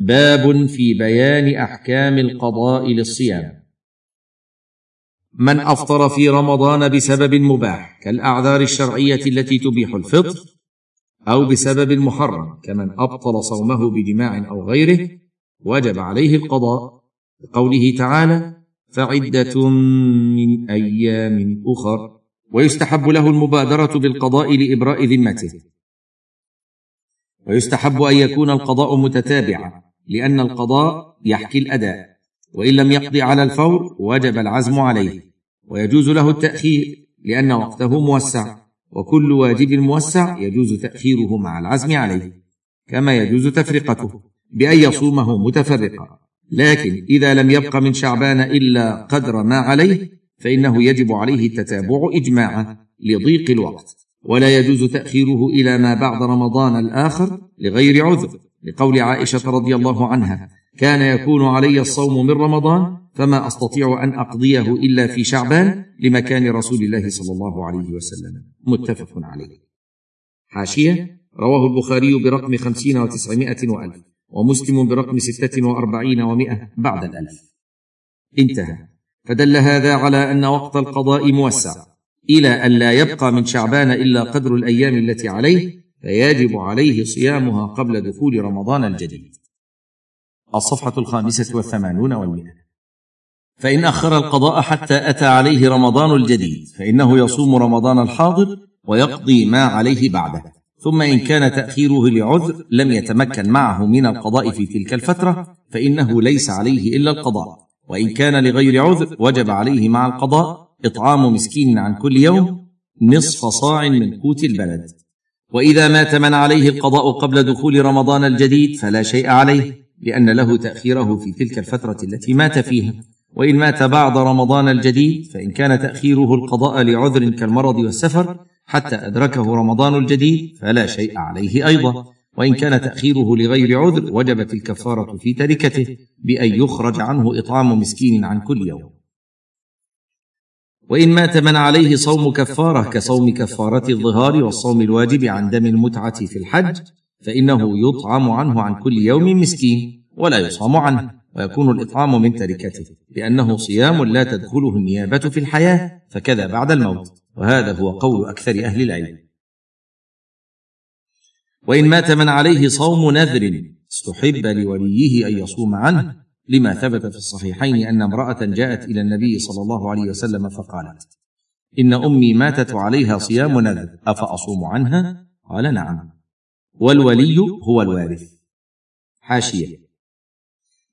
باب في بيان أحكام القضاء للصيام. من أفطر في رمضان بسبب مباح كالأعذار الشرعية التي تبيح الفطر أو بسبب محرم كمن أبطل صومه بجماع أو غيره وجب عليه القضاء. لقوله تعالى فعدة من أيام أخر ويستحب له المبادرة بالقضاء لإبراء ذمته. ويستحب أن يكون القضاء متتابعا. لأن القضاء يحكي الأداء وإن لم يقض على الفور وجب العزم عليه ويجوز له التأخير لأن وقته موسع وكل واجب موسع يجوز تأخيره مع العزم عليه كما يجوز تفرقته بأن يصومه متفرقا. لكن إذا لم يبق من شعبان إلا قدر ما عليه فإنه يجب عليه التتابع إجماعا لضيق الوقت ولا يجوز تأخيره إلى ما بعد رمضان الآخر لغير عذر. لقول عائشة رضي الله عنها كان يكون علي الصوم من رمضان فما أستطيع أن أقضيه إلا في شعبان لمكان رسول الله صلى الله عليه وسلم. متفق عليه. حاشية رواه البخاري برقم خمسين وتسعمائة وألف ومسلم برقم ستة وأربعين ومائة بعد الألف. انتهى. فدل هذا على أن وقت القضاء موسع إلى أن لا يبقى من شعبان إلا قدر الأيام التي عليه فيجب عليه صيامها قبل دخول رمضان الجديد. الصفحة الخامسة والثمانون والمئة. فإن أخر القضاء حتى أتى عليه رمضان الجديد فإنه يصوم رمضان الحاضر ويقضي ما عليه بعده. ثم إن كان تأخيره لعذر لم يتمكن معه من القضاء في تلك الفترة فإنه ليس عليه إلا القضاء. وإن كان لغير عذر وجب عليه مع القضاء إطعام مسكين عن كل يوم نصف صاع من قوت البلد. وإذا مات من عليه القضاء قبل دخول رمضان الجديد فلا شيء عليه لأن له تأخيره في تلك الفترة التي مات فيها. وإن مات بعد رمضان الجديد فإن كان تأخيره القضاء لعذر كالمرض والسفر حتى أدركه رمضان الجديد فلا شيء عليه أيضا. وإن كان تأخيره لغير عذر وجبت الكفارة في تركته بأن يخرج عنه إطعام مسكين عن كل يوم. وإن مات من عليه صوم كفارة كصوم كفارة الظهار والصوم الواجب عن دم المتعة في الحج فإنه يطعم عنه عن كل يوم مسكين ولا يصام عنه ويكون الإطعام من تركته لأنه صيام لا تدخله النيابة في الحياة فكذا بعد الموت وهذا هو قول أكثر أهل العلم. وإن مات من عليه صوم نذر استحب لوليه أن يصوم عنه لما ثبت في الصحيحين أن امرأة جاءت إلى النبي صلى الله عليه وسلم فقالت إن أمي ماتت عليها صيام نذر أفأصوم عنها قال نعم. والولي هو الوارث. حاشية.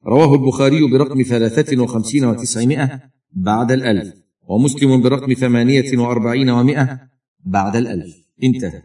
رواه البخاري برقم ثلاثة وخمسين وتسعمائة بعد الألف ومسلم برقم ثمانية وأربعين ومائة بعد الألف. انتهى.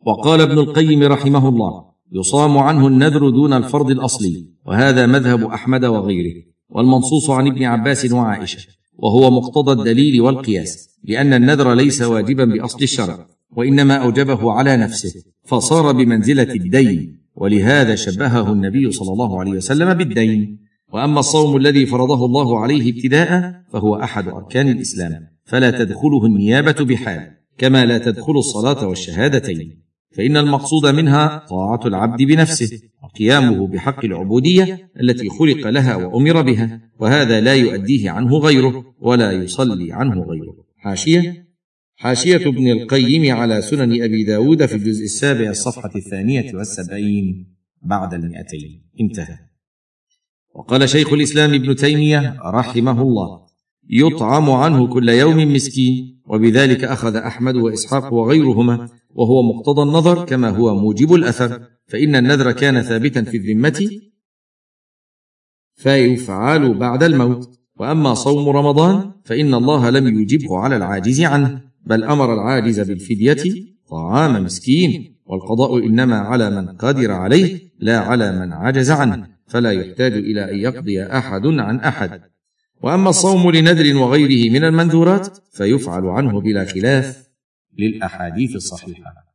وقال ابن القيم رحمه الله يصام عنه النذر دون الفرض الأصلي وهذا مذهب أحمد وغيره والمنصوص عن ابن عباس وعائشة وهو مقتضى الدليل والقياس لأن النذر ليس واجبا بأصل الشرع وإنما أوجبه على نفسه فصار بمنزلة الدين ولهذا شبهه النبي صلى الله عليه وسلم بالدين. وأما الصوم الذي فرضه الله عليه ابتداء فهو أحد أركان الإسلام فلا تدخله النيابة بحال كما لا تدخل الصلاة والشهادتين. فإن المقصود منها طاعة العبد بنفسه وقيامه بحق العبودية التي خلق لها وأمر بها وهذا لا يؤديه عنه غيره ولا يصلي عنه غيره. حاشية حاشية ابن القيم على سنن أبي داود في الجزء السابع الصفحة الثانية والسبعين بعد المئتين. انتهى. وقال شيخ الإسلام ابن تيمية رحمه الله يطعم عنه كل يوم مسكين وبذلك أخذ أحمد وإسحاق وغيرهما وهو مقتضى النظر كما هو موجب الأثر فإن النذر كان ثابتا في الذمة فيفعل بعد الموت. وأما صوم رمضان فإن الله لم يجبه على العاجز عنه بل أمر العاجز بالفدية طعام مسكين والقضاء إنما على من قدر عليه لا على من عجز عنه فلا يحتاج إلى أن يقضي أحد عن أحد. وأما الصوم لنذر وغيره من المنذورات فيفعل عنه بلا خلاف للأحاديث الصحيحة.